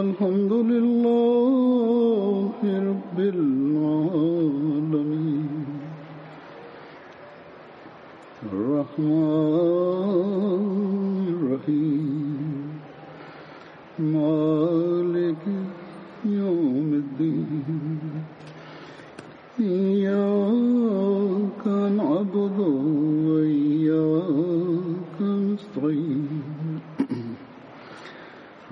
الحمد لله رب العالمين. الرحمن الرحيم.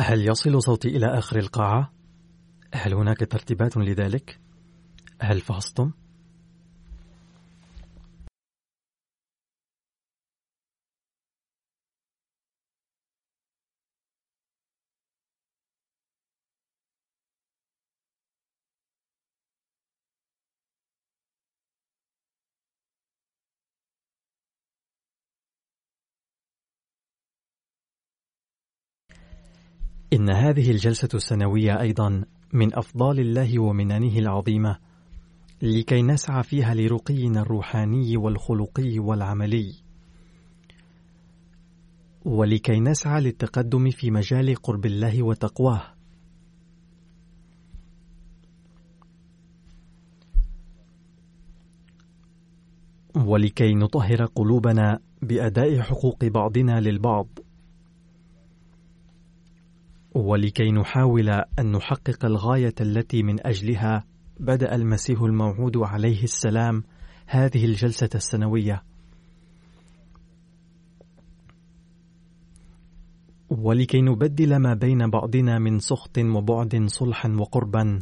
هل يصل صوتي إلى آخر القاعة؟ هل هناك ترتيبات لذلك؟ هل فحصتم؟ إن هذه الجلسة السنوية أيضا من أفضال الله ومنانه العظيمة لكي نسعى فيها لرقينا الروحاني والخلقي والعملي ولكي نسعى للتقدم في مجال قرب الله وتقواه. ولكي نطهر قلوبنا بأداء حقوق بعضنا للبعض. ولكي نحاول أن نحقق الغاية التي من أجلها بدأ المسيح الموعود عليه السلام هذه الجلسة السنوية. ولكي نبدل ما بين بعضنا من سخط وبعد صلحا وقربا.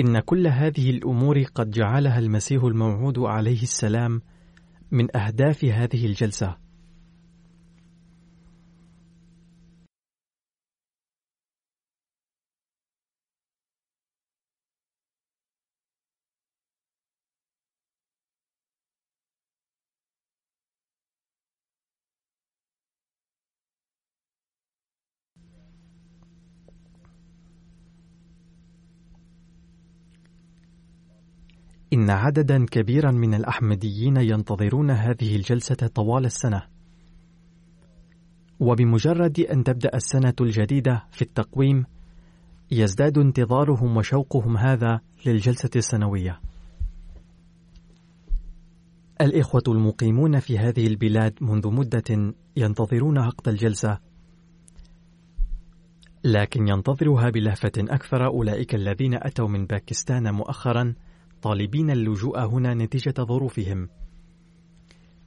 إن كل هذه الأمور قد جعلها المسيح الموعود عليه السلام من أهداف هذه الجلسة. إن عددا كبيرا من الأحمديين ينتظرون هذه الجلسة طوال السنة. وبمجرد أن تبدأ السنة الجديدة في التقويم يزداد انتظارهم وشوقهم هذا للجلسة السنوية. الإخوة المقيمون في هذه البلاد منذ مدة ينتظرون عقد الجلسة لكن ينتظرها بلهفة أكثر أولئك الذين أتوا من باكستان مؤخرا طالبين اللجوء هنا نتيجة ظروفهم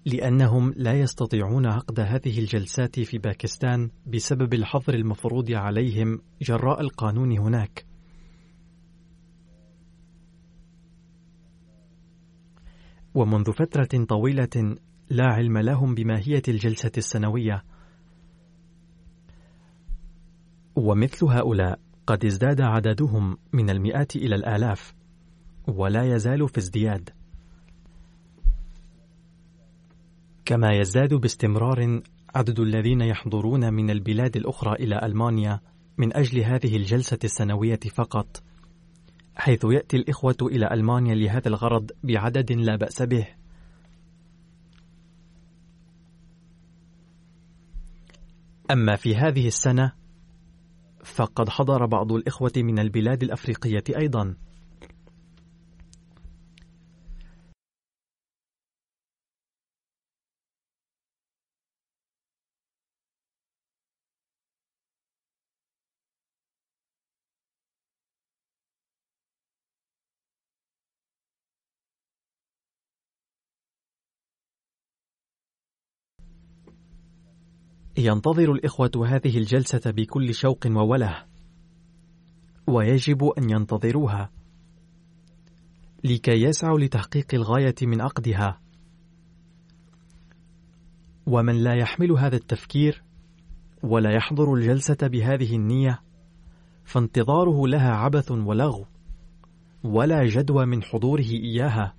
لأنهم لا يستطيعون عقد هذه الجلسات في باكستان بسبب الحظر المفروض عليهم جراء القانون هناك. ومنذ فترة طويلة لا علم لهم بماهية الجلسة السنوية. ومثل هؤلاء قد ازداد عددهم من المئات إلى الآلاف. ولا يزال في ازدياد. كما يزداد باستمرار عدد الذين يحضرون من البلاد الأخرى إلى ألمانيا من أجل هذه الجلسة السنوية فقط حيث يأتي الإخوة إلى ألمانيا لهذا الغرض بعدد لا بأس به. أما في هذه السنة فقد حضر بعض الإخوة من البلاد الأفريقية أيضاً. ينتظر الإخوة هذه الجلسة بكل شوق ووله ويجب أن ينتظروها. لكي يسعوا لتحقيق الغاية من عقدها. ومن لا يحمل هذا التفكير ولا يحضر الجلسة بهذه النية فانتظاره لها عبث ولغو ولا جدوى من حضوره إياها.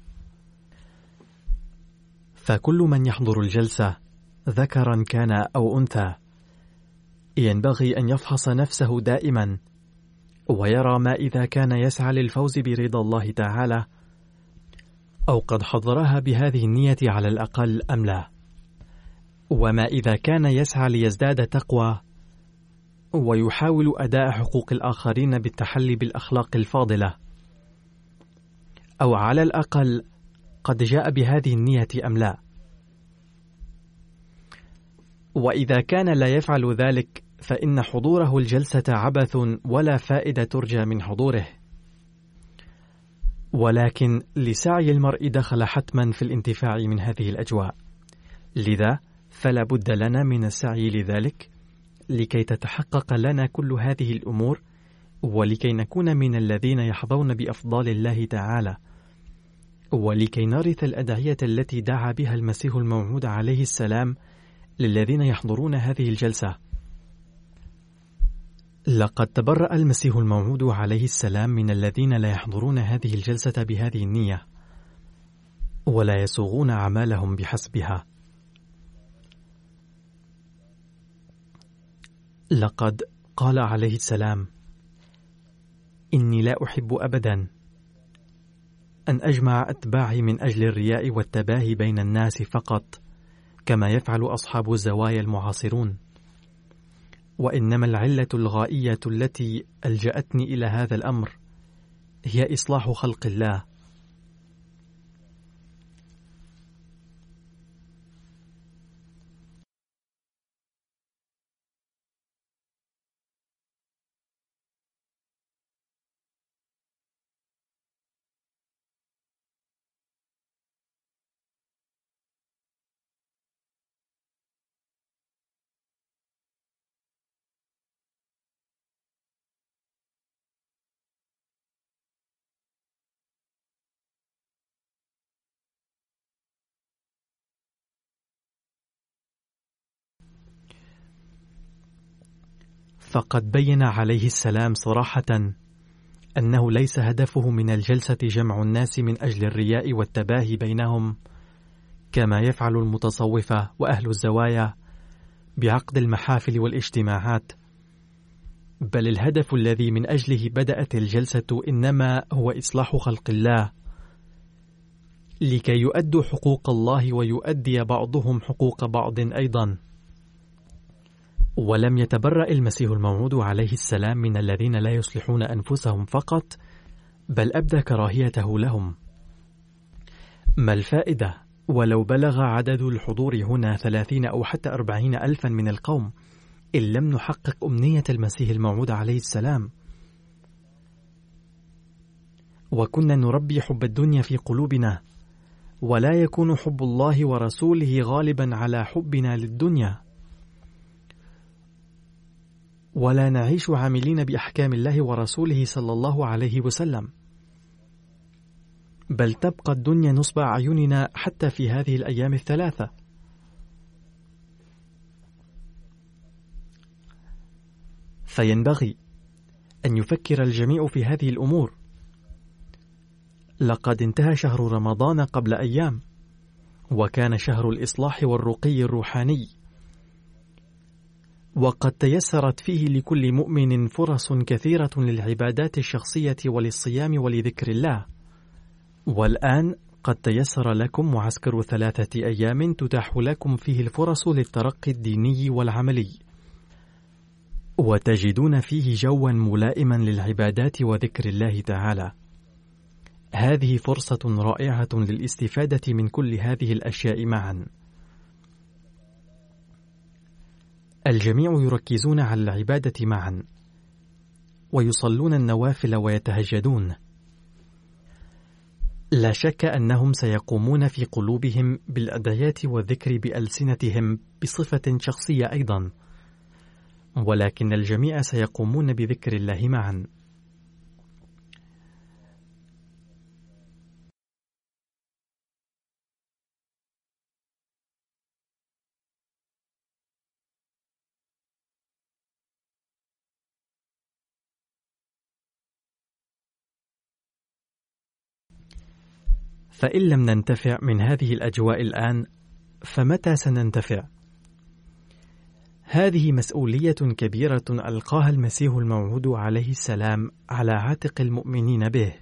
فكل من يحضر الجلسة ذكرا كان أو أنثى. ينبغي أن يفحص نفسه دائما ويرى ما إذا كان يسعى للفوز برضا الله تعالى أو قد حضرها بهذه النية على الأقل أم لا. وما إذا كان يسعى ليزداد تقوى ويحاول أداء حقوق الآخرين بالتحلي بالأخلاق الفاضلة. أو على الأقل قد جاء بهذه النية أم لا. وإذا كان لا يفعل ذلك فإن حضوره الجلسة عبث ولا فائدة ترجى من حضوره. ولكن لسعي المرء دخل حتما في الانتفاع من هذه الأجواء. لذا فلا بد لنا من السعي لذلك لكي تتحقق لنا كل هذه الأمور ولكي نكون من الذين يحظون بأفضال الله تعالى. ولكي نرث الأدعية التي دعا بها المسيح الموعود عليه السلام للذين يحضرون هذه الجلسة. لقد تبرأ المسيح الموعود عليه السلام من الذين لا يحضرون هذه الجلسة بهذه النية ولا يسوغون أعمالهم بحسبها. لقد قال عليه السلام إني لا أحب أبدا أن أجمع أتباعي من أجل الرياء والتباهي بين الناس فقط كما يفعل أصحاب الزوايا المعاصرون. وإنما العلة الغائية التي ألجأتني إلى هذا الأمر هي إصلاح خلق الله. فقد بين عليه السلام صراحة أنه ليس هدفه من الجلسة جمع الناس من أجل الرياء والتباهي بينهم كما يفعل المتصوفة وأهل الزوايا بعقد المحافل والاجتماعات. بل الهدف الذي من أجله بدأت الجلسة إنما هو إصلاح خلق الله لكي يؤدوا حقوق الله ويؤدي بعضهم حقوق بعض أيضا. ولم يتبرأ المسيح الموعود عليه السلام من الذين لا يصلحون أنفسهم فقط بل أبدى كراهيته لهم. ما الفائدة؟ ولو بلغ عدد الحضور هنا ثلاثين أو حتى أربعين ألفا من القوم إن لم نحقق أمنية المسيح الموعود عليه السلام. وكنا نربي حب الدنيا في قلوبنا ولا يكون حب الله ورسوله غالبا على حبنا للدنيا. ولا نعيش عاملين بأحكام الله ورسوله صلى الله عليه وسلم. بل تبقى الدنيا نصب أعيننا حتى في هذه الأيام الثلاثة. فينبغي أن يفكر الجميع في هذه الأمور. لقد انتهى شهر رمضان قبل أيام وكان شهر الإصلاح والرقي الروحاني. وقد تيسرت فيه لكل مؤمن فرص كثيرة للعبادات الشخصية وللصيام ولذكر الله. والآن قد تيسر لكم معسكر ثلاثة أيام تتاح لكم فيه الفرص للترقي الديني والعملي. وتجدون فيه جوا ملائما للعبادات وذكر الله تعالى. هذه فرصة رائعة للاستفادة من كل هذه الأشياء معًا. الجميع يركزون على العبادة معا ويصلون النوافل ويتهجدون. لا شك أنهم سيقومون في قلوبهم بالأدعيات والذكر بألسنتهم بصفة شخصية أيضا ولكن الجميع سيقومون بذكر الله معا. فإن لم ننتفع من هذه الأجواء الآن فمتى سننتفع؟ هذه مسؤولية كبيرة ألقاها المسيح الموعود عليه السلام على عاتق المؤمنين به،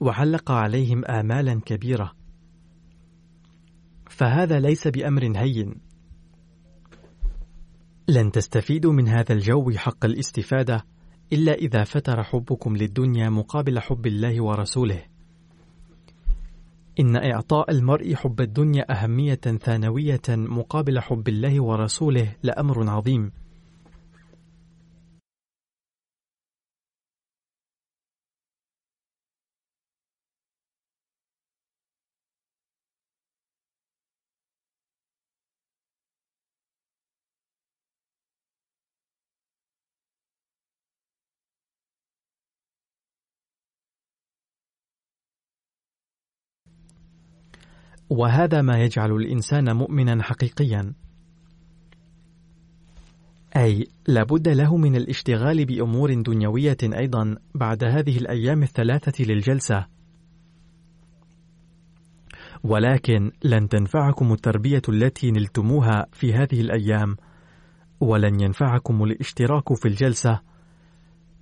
وعلق عليهم آمالا كبيرة، فهذا ليس بأمر هين. لن تستفيدوا من هذا الجو حق الاستفادة إلا إذا فتر حبكم للدنيا مقابل حب الله ورسوله. إن إعطاء المرء حب الدنيا أهمية ثانوية مقابل حب الله ورسوله لأمر عظيم. وهذا ما يجعل الإنسان مؤمنا حقيقيا. أي لابد له من الاشتغال بأمور دنيوية أيضا بعد هذه الأيام الثلاثة للجلسة. ولكن لن تنفعكم التربية التي نلتموها في هذه الأيام ولن ينفعكم الاشتراك في الجلسة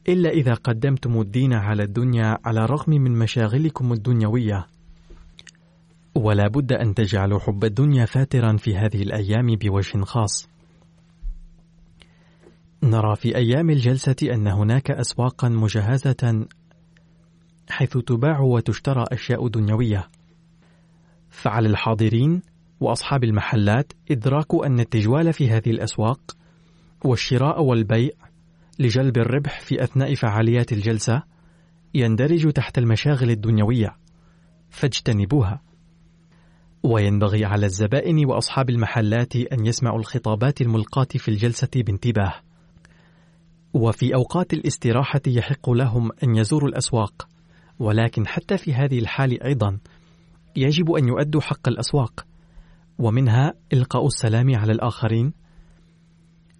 إلا إذا قدمتم الدين على الدنيا على الرغم من مشاغلكم الدنيوية. ولا بد أن تجعلوا حب الدنيا فاترا في هذه الأيام بوجه خاص. نرى في أيام الجلسة أن هناك أسواقا مجهزة حيث تباع وتشترى أشياء دنيوية. فعلى الحاضرين وأصحاب المحلات إدراك أن التجوال في هذه الأسواق والشراء والبيع لجلب الربح في أثناء فعاليات الجلسة يندرج تحت المشاغل الدنيوية. فاجتنبوها. وينبغي على الزبائن وأصحاب المحلات أن يسمعوا الخطابات الملقاة في الجلسة بانتباه. وفي أوقات الاستراحة يحق لهم أن يزوروا الأسواق ولكن حتى في هذه الحال أيضا يجب أن يؤدوا حق الأسواق. ومنها إلقاء السلام على الآخرين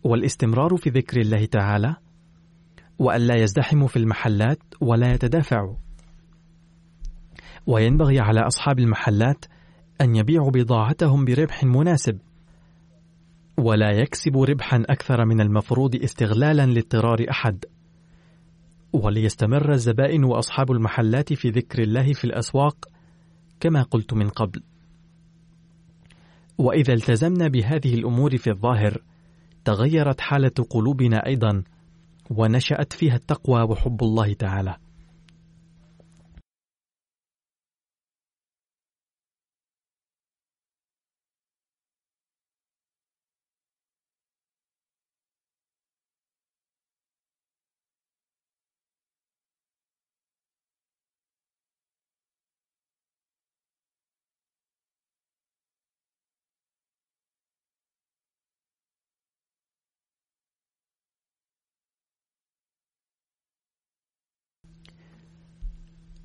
والاستمرار في ذكر الله تعالى وألا يزدحموا في المحلات ولا يتدافعوا. وينبغي على أصحاب المحلات أن يبيعوا بضاعتهم بربح مناسب ولا يكسب ربحا أكثر من المفروض استغلالا لاضطرار أحد. وليستمر الزبائن وأصحاب المحلات في ذكر الله في الأسواق كما قلت من قبل. وإذا التزمنا بهذه الأمور في الظاهر تغيرت حالة قلوبنا أيضا ونشأت فيها التقوى وحب الله تعالى.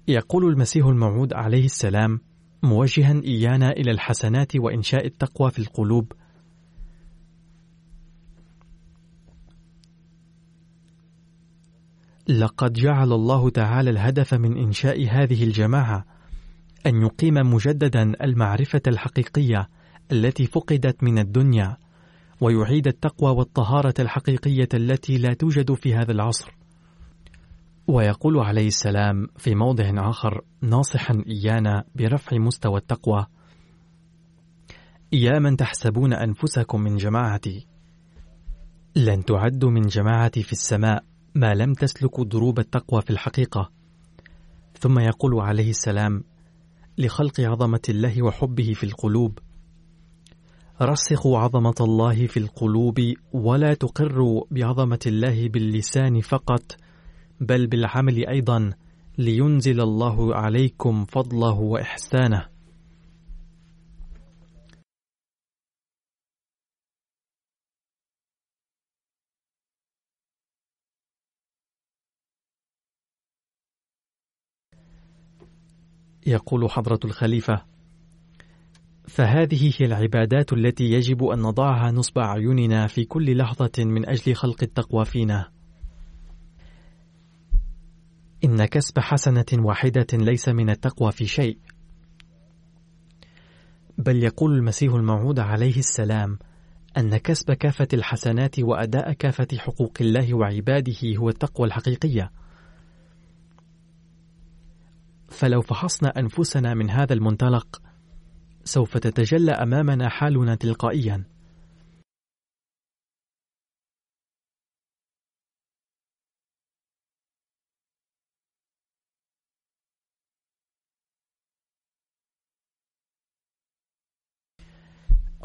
يقول المسيح الموعود عليه السلام موجها إيانا إلى الحسنات وإنشاء التقوى في القلوب. لقد جعل الله تعالى الهدف من إنشاء هذه الجماعة أن يقيم مجددا المعرفة الحقيقية التي فقدت من الدنيا ويعيد التقوى والطهارة الحقيقية التي لا توجد في هذا العصر. ويقول عليه السلام في موضع آخر ناصحا إيانا برفع مستوى التقوى. يا من تحسبون أنفسكم من جماعتي. لن تعدوا من جماعتي في السماء ما لم تسلكوا دروب التقوى في الحقيقة. ثم يقول عليه السلام لخلق عظمة الله وحبه في القلوب. رسخوا عظمة الله في القلوب ولا تقروا بعظمة الله باللسان فقط. بل بالعمل أيضا لينزل الله عليكم فضله وإحسانه. يقول حضرة الخليفة فهذه هي العبادات التي يجب أن نضعها نصب أعيننا في كل لحظة من أجل خلق التقوى فينا. إن كسب حسنة واحدة ليس من التقوى في شيء. بل يقول المسيح الموعود عليه السلام أن كسب كافة الحسنات وأداء كافة حقوق الله وعباده هو التقوى الحقيقية. فلو فحصنا أنفسنا من هذا المنطلق سوف تتجلى أمامنا حالنا تلقائيا.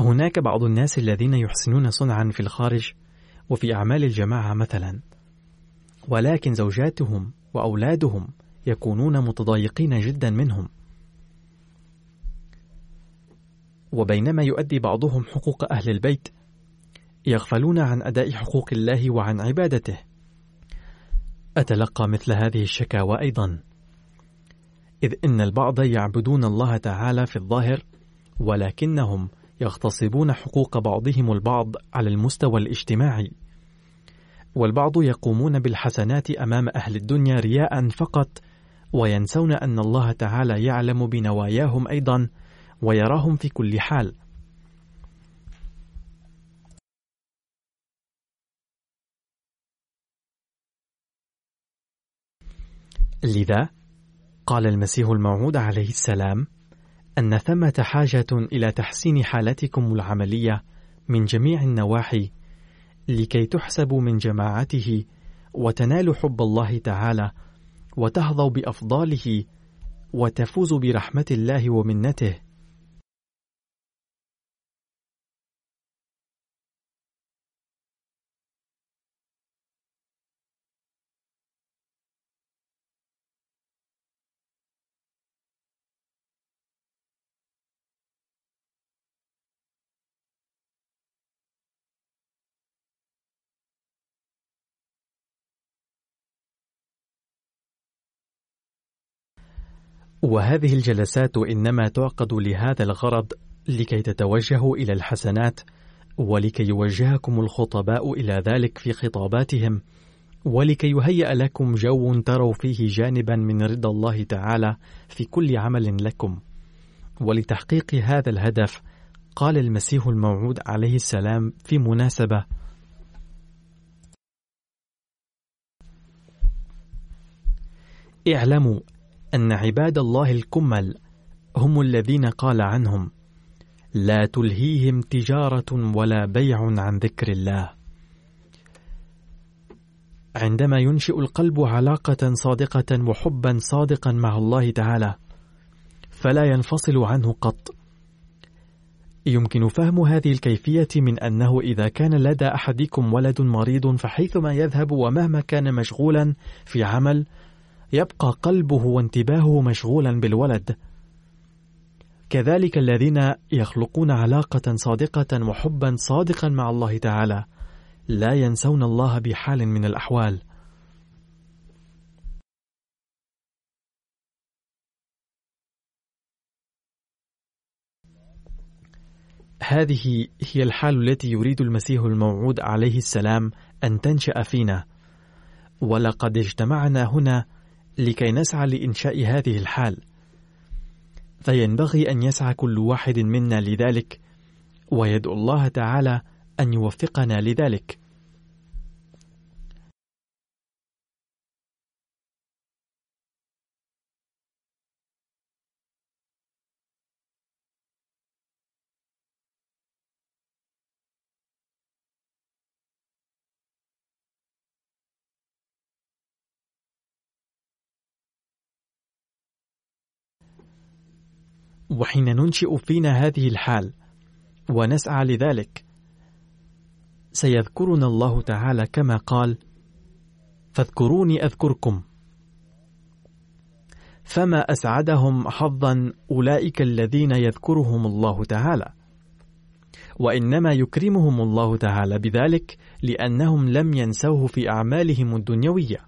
هناك بعض الناس الذين يحسنون صنعا في الخارج وفي أعمال الجماعة مثلا. ولكن زوجاتهم وأولادهم يكونون متضايقين جدا منهم. وبينما يؤدي بعضهم حقوق أهل البيت يغفلون عن أداء حقوق الله وعن عبادته. أتلقى مثل هذه الشكاوى أيضا. إذ إن البعض يعبدون الله تعالى في الظاهر ولكنهم يغتصبون حقوق بعضهم البعض على المستوى الاجتماعي. والبعض يقومون بالحسنات أمام أهل الدنيا رياء فقط وينسون أن الله تعالى يعلم بنواياهم أيضا ويراهم في كل حال. لذا قال المسيح الموعود عليه السلام أن ثمة حاجة إلى تحسين حالتكم العملية من جميع النواحي لكي تحسبوا من جماعته وتنالوا حب الله تعالى وتحظوا بأفضاله وتفوزوا برحمة الله ومنته. وهذه الجلسات إنما تعقد لهذا الغرض لكي تتوجهوا إلى الحسنات ولكي يوجهكم الخطباء إلى ذلك في خطاباتهم ولكي يهيأ لكم جو تروا فيه جانبا من رضا الله تعالى في كل عمل لكم. ولتحقيق هذا الهدف قال المسيح الموعود عليه السلام في مناسبة. اعلموا أن عباد الله الكمل هم الذين قال عنهم: لا تلهيهم تجارة ولا بيع عن ذكر الله. عندما ينشئ القلب علاقة صادقة وحبا صادقا مع الله تعالى، فلا ينفصل عنه قط. يمكن فهم هذه الكيفية من أنه إذا كان لدى أحدكم ولد مريض فحيثما يذهب ومهما كان مشغولا في عمل يبقى قلبه وانتباهه مشغولا بالولد. كذلك الذين يخلقون علاقة صادقة وحبا صادقا مع الله تعالى لا ينسون الله بحال من الأحوال. هذه هي الحال التي يريد المسيح الموعود عليه السلام أن تنشأ فينا. ولقد اجتمعنا هنا لكي نسعى لإنشاء هذه الحال. فينبغي أن يسعى كل واحد منا لذلك ويدعو الله تعالى أن يوفقنا لذلك. وحين ننشئ فينا هذه الحال ونسعى لذلك. سيذكرنا الله تعالى كما قال فاذكروني أذكركم. فما أسعدهم حظا أولئك الذين يذكرهم الله تعالى. وإنما يكرمهم الله تعالى بذلك لأنهم لم ينسوه في أعمالهم الدنيوية.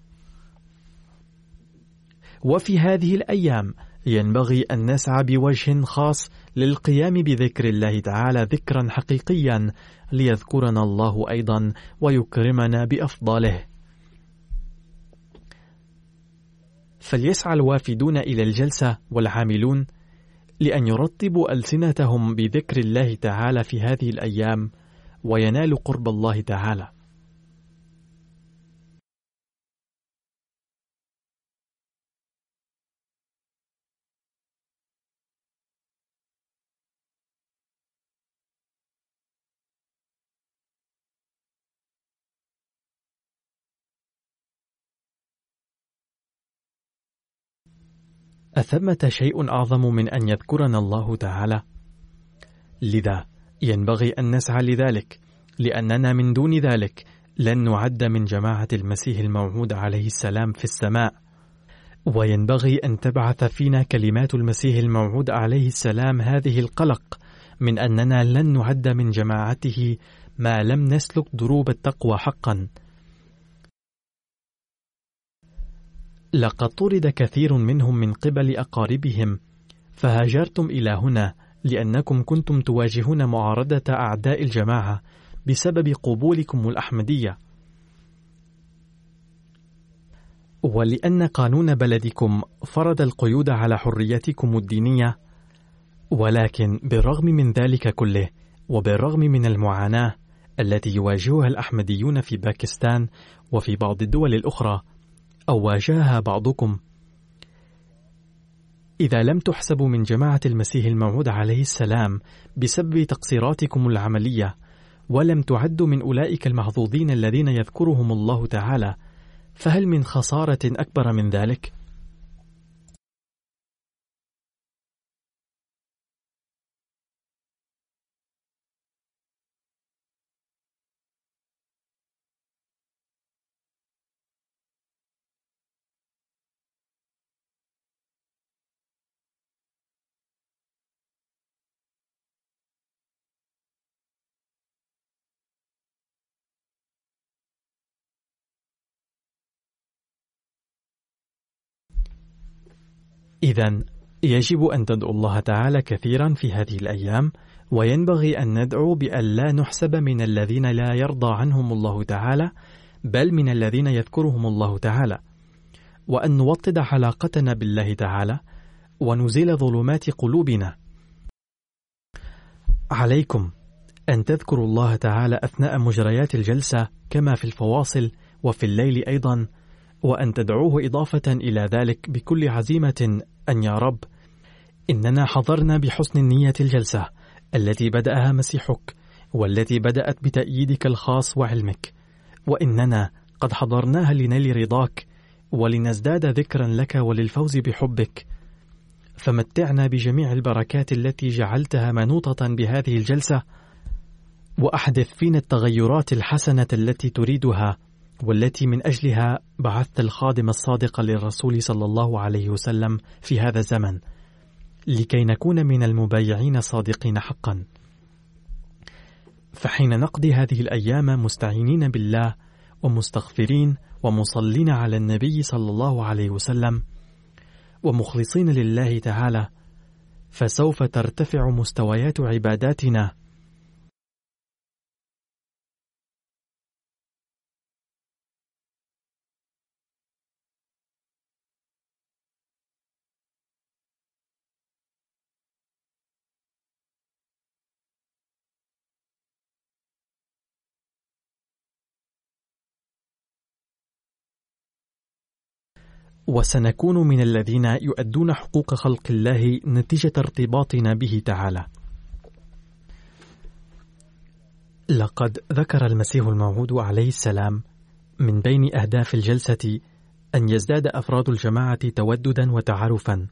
وفي هذه الأيام ينبغي أن نسعى بوجه خاص للقيام بذكر الله تعالى ذكرا حقيقيا ليذكرنا الله أيضا ويكرمنا بأفضاله. فليسعى الوافدون إلى الجلسة والعاملون لأن يرطبوا ألسنتهم بذكر الله تعالى في هذه الأيام وينالوا قرب الله تعالى. أثمة شيء أعظم من أن يذكرنا الله تعالى؟ لذا ينبغي أن نسعى لذلك، لأننا من دون ذلك لن نعد من جماعة المسيح الموعود عليه السلام في السماء. وينبغي أن تبعث فينا كلمات المسيح الموعود عليه السلام هذه القلق من أننا لن نعد من جماعته ما لم نسلك دروب التقوى حقا. لقد طرد كثير منهم من قبل أقاربهم فهاجرتم إلى هنا لأنكم كنتم تواجهون معارضة أعداء الجماعة بسبب قبولكم الأحمدية. ولأن قانون بلدكم فرض القيود على حريتكم الدينية ولكن بالرغم من ذلك كله وبالرغم من المعاناة التي يواجهها الأحمديون في باكستان وفي بعض الدول الأخرى أو واجهها بعضكم إذا لم تحسبوا من جماعة المسيح الموعود عليه السلام بسبب تقصيراتكم العملية ولم تعدوا من أولئك المحظوظين الذين يذكرهم الله تعالى فهل من خسارة أكبر من ذلك؟ إذا يجب أن تدعو الله تعالى كثيرا في هذه الأيام وينبغي أن ندعو بأن لا نحسب من الذين لا يرضى عنهم الله تعالى بل من الذين يذكرهم الله تعالى. وأن نوطد علاقتنا بالله تعالى ونزيل ظلمات قلوبنا. عليكم أن تذكروا الله تعالى أثناء مجريات الجلسة كما في الفواصل وفي الليل أيضا وأن تدعوه إضافة إلى ذلك بكل عزيمة أن يا رب إننا حضرنا بحسن النية الجلسة التي بدأها مسيحك والتي بدأت بتأييدك الخاص وعلمك وإننا قد حضرناها لنيل رضاك ولنزداد ذكرا لك وللفوز بحبك. فمتعنا بجميع البركات التي جعلتها منوطة بهذه الجلسة وأحدث فينا التغيرات الحسنة التي تريدها والتي من أجلها بعثت الخادم الصادق للرسول صلى الله عليه وسلم في هذا الزمن لكي نكون من المبايعين الصادقين حقا. فحين نقضي هذه الأيام مستعينين بالله ومستغفرين ومصلين على النبي صلى الله عليه وسلم ومخلصين لله تعالى فسوف ترتفع مستويات عباداتنا وسنكون من الذين يؤدون حقوق خلق الله نتيجة ارتباطنا به تعالى. لقد ذكر المسيح الموعود عليه السلام من بين أهداف الجلسة أن يزداد أفراد الجماعة توددا وتعارفا.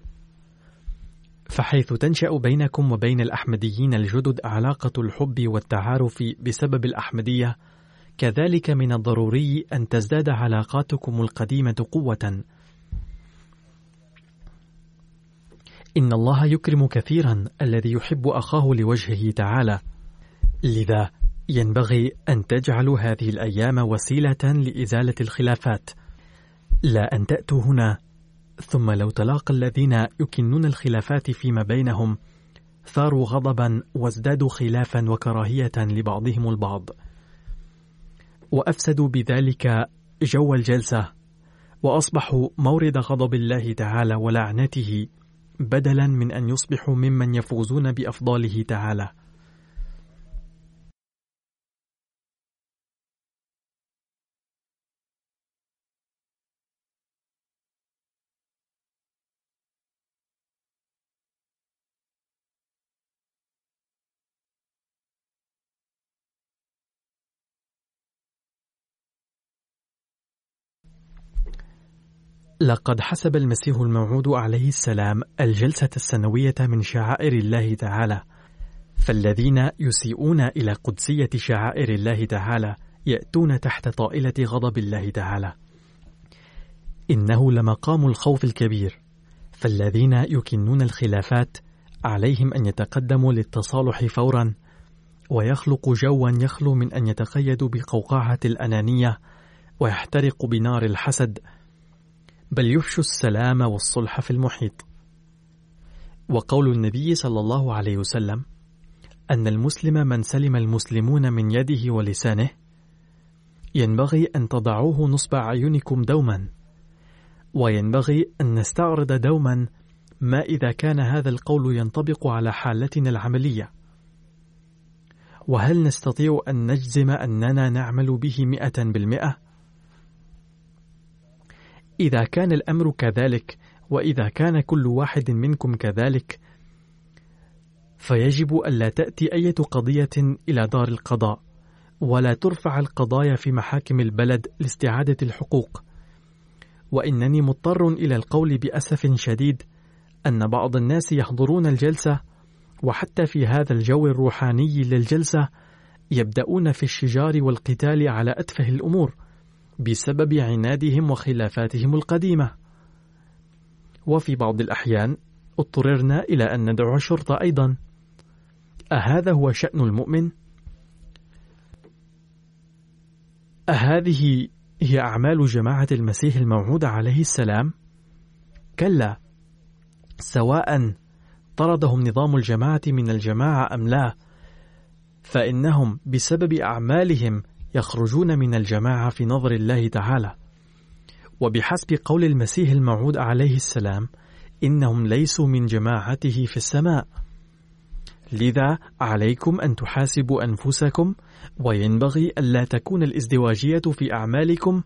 فحيث تنشأ بينكم وبين الأحمديين الجدد علاقة الحب والتعارف بسبب الأحمدية، كذلك من الضروري أن تزداد علاقاتكم القديمة قوة إن الله يكرم كثيرا الذي يحب أخاه لوجهه تعالى. لذا ينبغي أن تجعلوا هذه الأيام وسيلة لإزالة الخلافات. لا أن تأتوا هنا. ثم لو تلاقى الذين يكنون الخلافات فيما بينهم ثاروا غضبا وازدادوا خلافا وكراهية لبعضهم البعض. وأفسدوا بذلك جو الجلسة وأصبحوا مورد غضب الله تعالى ولعنته. بدلا من أن يصبحوا ممن يفوزون بأفضاله تعالى. لقد حسب المسيح الموعود عليه السلام الجلسة السنوية من شعائر الله تعالى، فالذين يسيئون إلى قدسية شعائر الله تعالى يأتون تحت طائلة غضب الله تعالى. إنه لمقام الخوف الكبير، فالذين يكنون الخلافات عليهم أن يتقدموا للتصالح فورا، ويخلق جوا يخلو من أن يتقيدوا بقوقعة الأنانية، ويحترق بنار الحسد، بل يفشوا السلام والصلح في المحيط وقول النبي صلى الله عليه وسلم أن المسلم من سلم المسلمون من يده ولسانه ينبغي أن تضعوه نصب أعينكم دوما وينبغي أن نستعرض دوما ما إذا كان هذا القول ينطبق على حالتنا العملية وهل نستطيع أن نجزم أننا نعمل به مئة بالمئة؟ إذا كان الأمر كذلك وإذا كان كل واحد منكم كذلك فيجب ألا تأتي أية قضية إلى دار القضاء ولا ترفع القضايا في محاكم البلد لاستعادة الحقوق. وإنني مضطر إلى القول بأسف شديد أن بعض الناس يحضرون الجلسة وحتى في هذا الجو الروحاني للجلسة يبدأون في الشجار والقتال على أتفه الأمور. بسبب عنادهم وخلافاتهم القديمة وفي بعض الأحيان اضطررنا إلى أن ندعو الشرطة أيضا أهذا هو شأن المؤمن؟ أهذه هي أعمال جماعة المسيح الموعود عليه السلام؟ كلا سواء طردهم نظام الجماعة من الجماعة أم لا فإنهم بسبب أعمالهم يخرجون من الجماعة في نظر الله تعالى. وبحسب قول المسيح الموعود عليه السلام إنهم ليسوا من جماعته في السماء. لذا عليكم أن تحاسبوا أنفسكم وينبغي ألا تكون الازدواجية في أعمالكم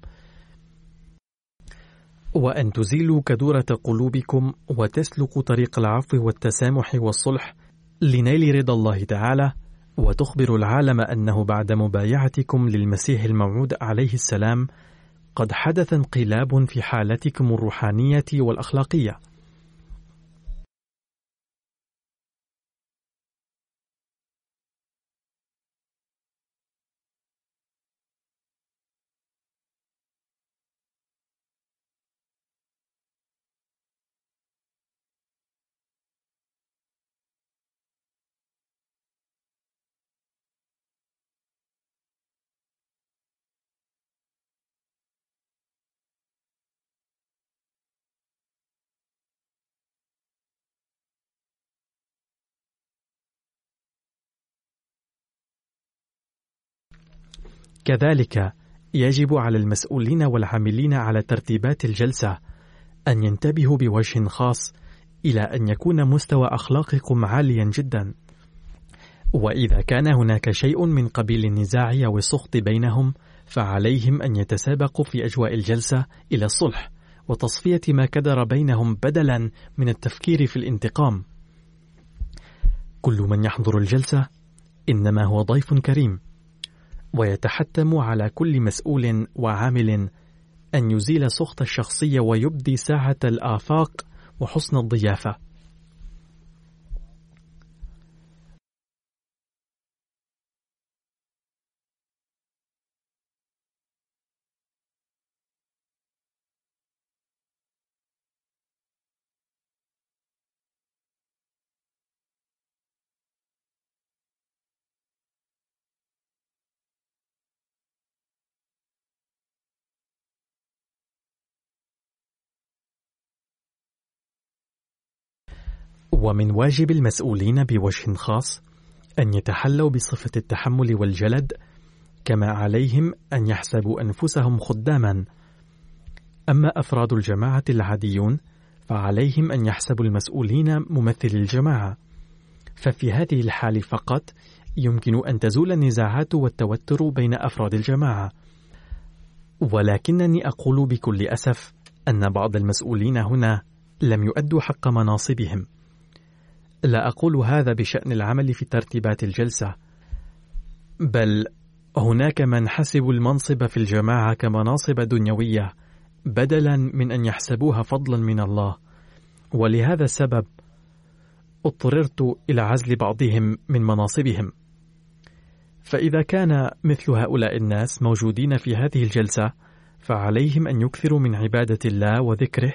وأن تزيلوا كدورة قلوبكم وتسلكوا طريق العفو والتسامح والصلح لنيل رضا الله تعالى. وتخبر العالم أنه بعد مبايعتكم للمسيح الموعود عليه السلام قد حدث انقلاب في حالتكم الروحانية والأخلاقية. كذلك يجب على المسؤولين والعاملين على ترتيبات الجلسة أن ينتبهوا بوجه خاص إلى أن يكون مستوى أخلاقكم عاليا جدا. وإذا كان هناك شيء من قبيل النزاع أو السخط بينهم فعليهم أن يتسابقوا في أجواء الجلسة إلى الصلح وتصفية ما كدر بينهم بدلا من التفكير في الانتقام. كل من يحضر الجلسة إنما هو ضيف كريم. ويتحتم على كل مسؤول وعامل أن يزيل سخط الشخصية ويبدي ساعة الآفاق وحسن الضيافة. ومن واجب المسؤولين بوجه خاص أن يتحلوا بصفة التحمل والجلد كما عليهم أن يحسبوا أنفسهم خداما. أما أفراد الجماعة العاديون فعليهم أن يحسبوا المسؤولين ممثلي الجماعة. ففي هذه الحال فقط يمكن أن تزول النزاعات والتوتر بين أفراد الجماعة. ولكنني أقول بكل أسف أن بعض المسؤولين هنا لم يؤدوا حق مناصبهم. لا أقول هذا بشأن العمل في ترتيبات الجلسة بل هناك من حسبوا المنصب في الجماعة كمناصب دنيوية بدلا من أن يحسبوها فضلا من الله. ولهذا السبب اضطررت إلى عزل بعضهم من مناصبهم. فإذا كان مثل هؤلاء الناس موجودين في هذه الجلسة فعليهم أن يكثروا من عبادة الله وذكره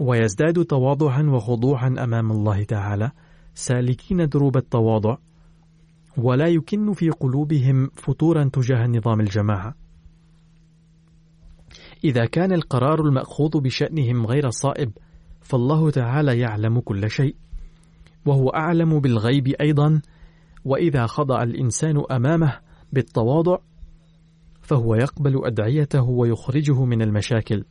ويزداد تواضعا وخضوعا أمام الله تعالى سالكين دروب التواضع ولا يكن في قلوبهم فتورا تجاه نظام الجماعة. إذا كان القرار المأخوذ بشأنهم غير صائب فالله تعالى يعلم كل شيء وهو أعلم بالغيب أيضا وإذا خضع الإنسان أمامه بالتواضع فهو يقبل أدعيته ويخرجه من المشاكل.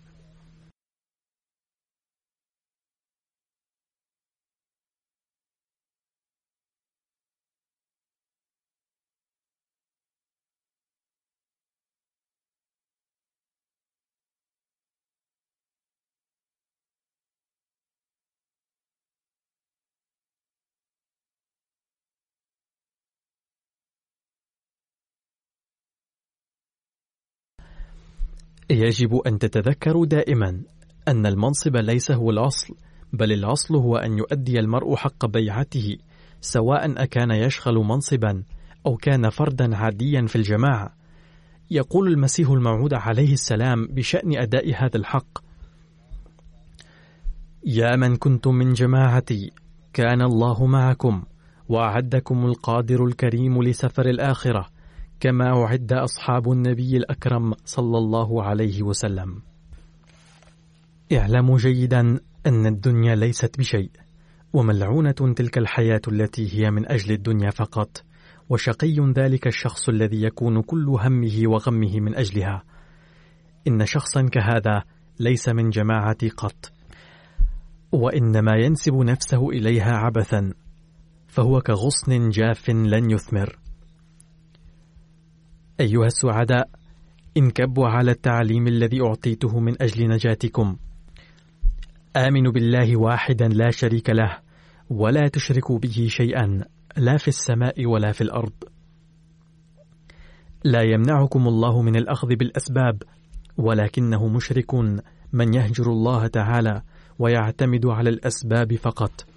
يجب أن تتذكروا دائما أن المنصب ليس هو الأصل بل الأصل هو أن يؤدي المرء حق بيعته سواء أكان يشغل منصبا أو كان فردا عاديا في الجماعة. يقول المسيح الموعود عليه السلام بشأن أداء هذا الحق يا من كنتم من جماعتي كان الله معكم وأعدكم القادر الكريم لسفر الآخرة كما أعد أصحاب النبي الأكرم صلى الله عليه وسلم. اعلموا جيدا أن الدنيا ليست بشيء وملعونة تلك الحياة التي هي من أجل الدنيا فقط وشقي ذلك الشخص الذي يكون كل همه وغمه من أجلها. إن شخصا كهذا ليس من جماعتي قط وإنما ينسب نفسه إليها عبثا فهو كغصن جاف لن يثمر. أيها السعداء انكبوا على التعليم الذي أعطيته من أجل نجاتكم. آمنوا بالله واحدا لا شريك له ولا تشركوا به شيئا لا في السماء ولا في الأرض. لا يمنعكم الله من الأخذ بالأسباب ولكنه مشرك من يهجر الله تعالى ويعتمد على الأسباب فقط.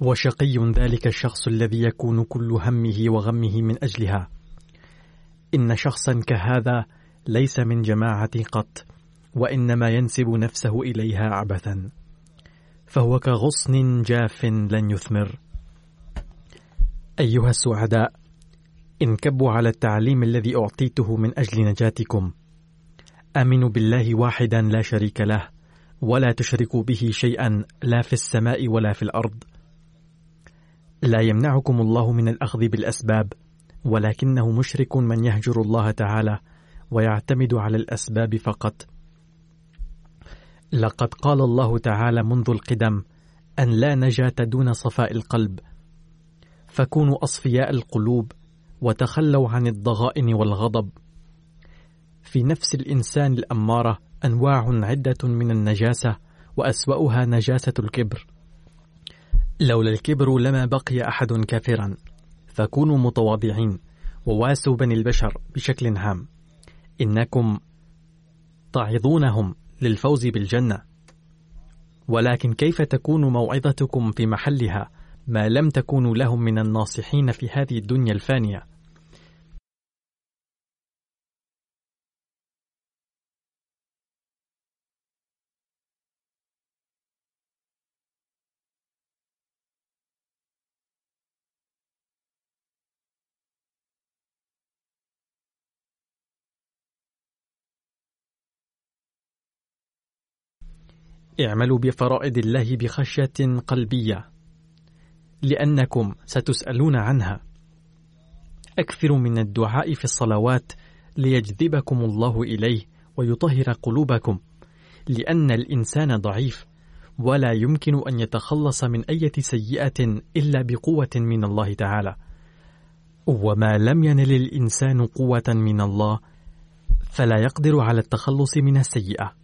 وشقي ذلك الشخص الذي يكون كل همه وغمه من أجلها. إن شخصا كهذا ليس من جماعة قط وإنما ينسب نفسه إليها عبثا. فهو كغصن جاف لن يثمر. أيها السعداء انكبوا على التعليم الذي أعطيته من أجل نجاتكم. آمنوا بالله واحدا لا شريك له ولا تشركوا به شيئا لا في السماء ولا في الأرض. لا يمنعكم الله من الأخذ بالأسباب ولكنه مشرك من يهجر الله تعالى ويعتمد على الأسباب فقط. لقد قال الله تعالى منذ القدم أن لا نجاة دون صفاء القلب. فكونوا أصفياء القلوب وتخلوا عن الضغائن والغضب. في نفس الإنسان الأمارة أنواع عدة من النجاسة وأسوأها نجاسة الكبر. لولا الكبر لما بقي أحد كافرا. فكونوا متواضعين وواسوا بني البشر بشكل عام إنكم تعظونهم للفوز بالجنة. ولكن كيف تكون موعظتكم في محلها ما لم تكونوا لهم من الناصحين في هذه الدنيا الفانية؟ اعملوا بفرائض الله بخشية قلبية لأنكم ستسألون عنها. أكثروا من الدعاء في الصلوات ليجذبكم الله إليه ويطهر قلوبكم لأن الإنسان ضعيف ولا يمكن أن يتخلص من أي سيئة إلا بقوة من الله تعالى. وما لم ينل الإنسان قوة من الله فلا يقدر على التخلص من السيئة.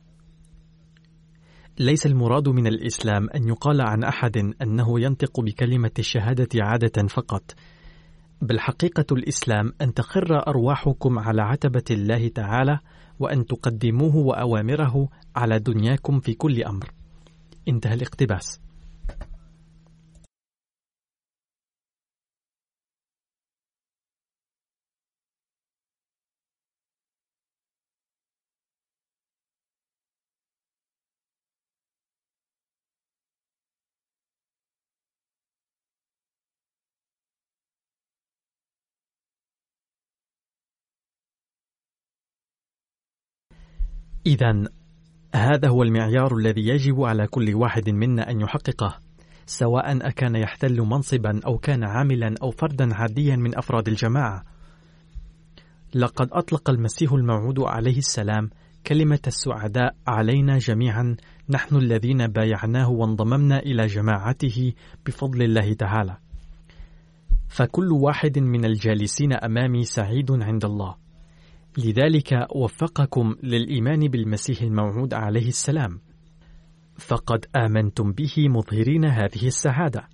ليس المراد من الإسلام أن يقال عن أحد أنه ينطق بكلمة الشهادة عادة فقط. بل حقيقة الإسلام أن تخر أرواحكم على عتبة الله تعالى وأن تقدموه وأوامره على دنياكم في كل أمر. انتهى الاقتباس. إذا هذا هو المعيار الذي يجب على كل واحد منا أن يحققه سواء أكان يحتل منصبا أو كان عاملا أو فردا عاديا من أفراد الجماعة لقد أطلق المسيح الموعود عليه السلام كلمة السعداء علينا جميعا نحن الذين بايعناه وانضممنا إلى جماعته بفضل الله تعالى. فكل واحد من الجالسين أمامي سعيد عند الله. لذلك وفقكم للإيمان بالمسيح الموعود عليه السلام. فقد آمنتم به مظهرين هذه السعادة.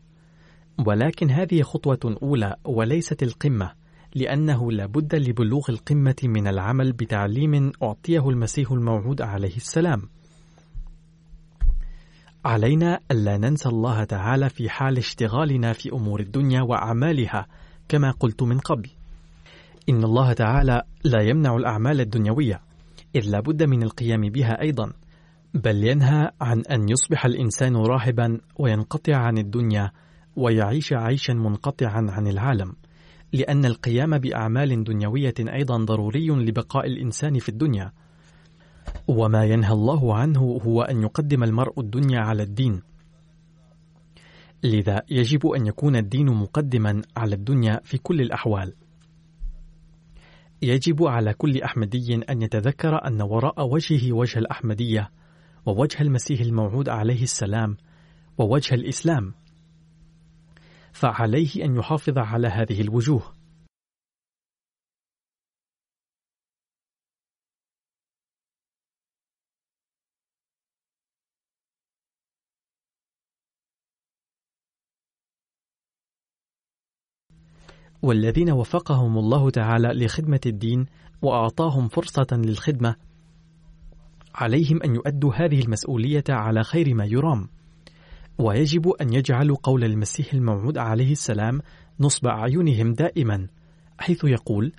ولكن هذه خطوة أولى وليست القمة. لأنه لا بد لبلوغ القمة من العمل بتعليم أعطيه المسيح الموعود عليه السلام. علينا ألا ننسى الله تعالى في حال اشتغالنا في أمور الدنيا وأعمالها كما قلت من قبل. إن الله تعالى لا يمنع الأعمال الدنيوية، إذ لا بد من القيام بها أيضا، بل ينهى عن أن يصبح الإنسان راهبا وينقطع عن الدنيا ويعيش عيشا منقطعا عن العالم. لأن القيام بأعمال دنيوية أيضا ضروري لبقاء الإنسان في الدنيا. وما ينهى الله عنه هو أن يقدم المرء الدنيا على الدين. لذا يجب أن يكون الدين مقدما على الدنيا في كل الأحوال. يجب على كل أحمدي أن يتذكر أن وراء وجهه وجه الأحمدية، ووجه المسيح الموعود عليه السلام، ووجه الإسلام. فعليه أن يحافظ على هذه الوجوه. والذين وفقهم الله تعالى لخدمة الدين وأعطاهم فرصة للخدمة عليهم أن يؤدوا هذه المسؤولية على خير ما يرام. ويجب أن يجعلوا قول المسيح الموعود عليه السلام نصب أعينهم دائما حيث يقول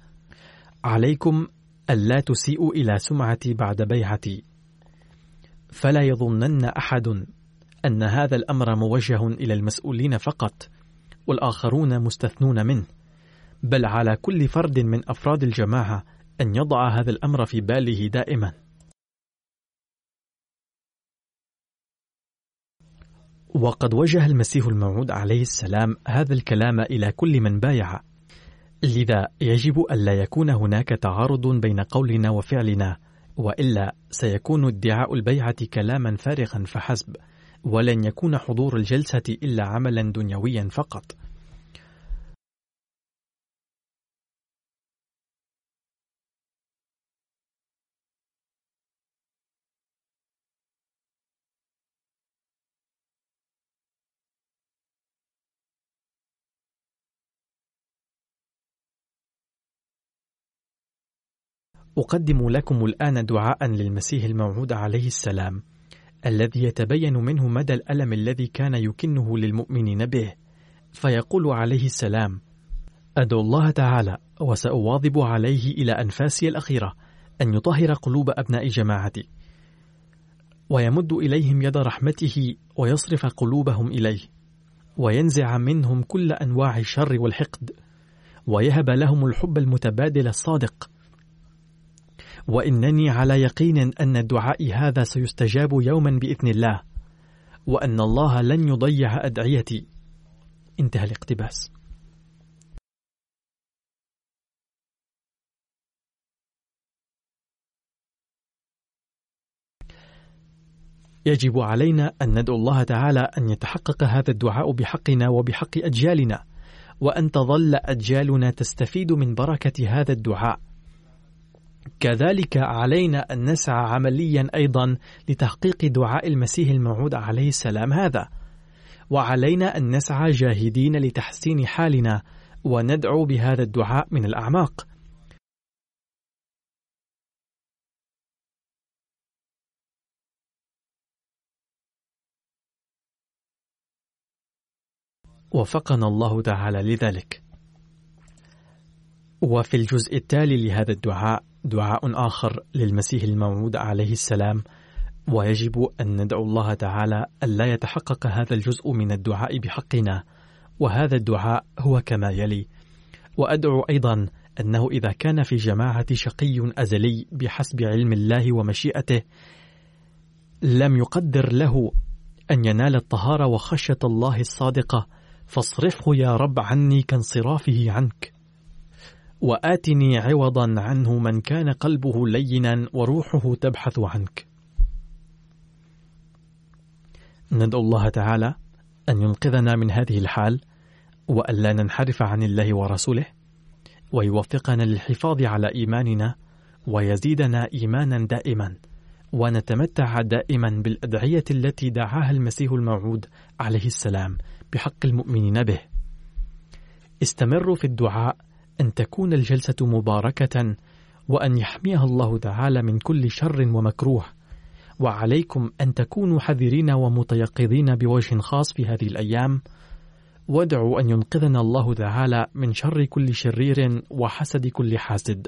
عليكم ألا تسيئوا إلى سمعتي بعد بيعتي فلا يظنن أحد أن هذا الأمر موجه إلى المسؤولين فقط والآخرون مستثنون منه بل على كل فرد من أفراد الجماعة أن يضع هذا الأمر في باله دائما. وقد وجه المسيح الموعود عليه السلام هذا الكلام إلى كل من بايع. لذا يجب ألا يكون هناك تعارض بين قولنا وفعلنا وإلا سيكون ادعاء البيعة كلاما فارغا فحسب ولن يكون حضور الجلسة إلا عملا دنيويا فقط. أقدم لكم الآن دعاء للمسيح الموعود عليه السلام الذي يتبين منه مدى الألم الذي كان يكنه للمؤمنين به فيقول عليه السلام أدعو الله تعالى وسأواظب عليه إلى أنفاسي الأخيرة أن يطهر قلوب أبناء جماعتي ويمد إليهم يد رحمته ويصرف قلوبهم إليه وينزع منهم كل أنواع الشر والحقد ويهب لهم الحب المتبادل الصادق وإنني على يقين أن دعائي هذا سيستجاب يوما بإذن الله وأن الله لن يضيع أدعيتي. انتهى الاقتباس. يجب علينا أن ندعو الله تعالى أن يتحقق هذا الدعاء بحقنا وبحق أجيالنا وأن تظل أجيالنا تستفيد من بركة هذا الدعاء. كذلك علينا أن نسعى عمليا أيضا لتحقيق دعاء المسيح الموعود عليه السلام هذا. وعلينا أن نسعى جاهدين لتحسين حالنا وندعو بهذا الدعاء من الأعماق. وفقنا الله تعالى لذلك. وفي الجزء التالي لهذا الدعاء دعاء آخر للمسيح الموعود عليه السلام ويجب أن ندعو الله تعالى ألا يتحقق هذا الجزء من الدعاء بحقنا وهذا الدعاء هو كما يلي. وأدعو أيضا أنه إذا كان في جماعة شقي أزلي بحسب علم الله ومشيئته لم يقدر له أن ينال الطهارة وخشية الله الصادقة فاصرفه يا رب عني كانصرافه عنك. وآتني عوضا عنه من كان قلبه لينا وروحه تبحث عنك. ندعو الله تعالى أن ينقذنا من هذه الحال وألا ننحرف عن الله ورسوله ويوفقنا للحفاظ على إيماننا ويزيدنا إيمانا دائما ونتمتع دائما بالأدعية التي دعاها المسيح الموعود عليه السلام بحق المؤمنين به. استمروا في الدعاء أن تكون الجلسة مباركة وأن يحميها الله تعالى من كل شر ومكروه. وعليكم أن تكونوا حذرين ومتيقظين بوجه خاص في هذه الأيام. وادعوا أن ينقذنا الله تعالى من شر كل شرير وحسد كل حاسد.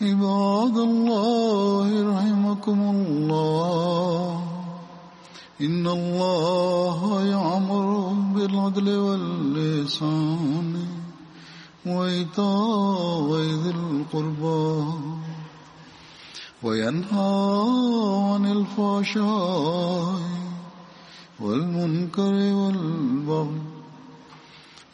عباد الله رحمكم الله. إن الله يعمر بالعدل واللسان وإيتاء ذي القربى وينهى عن الفحشاء والمنكر والبغي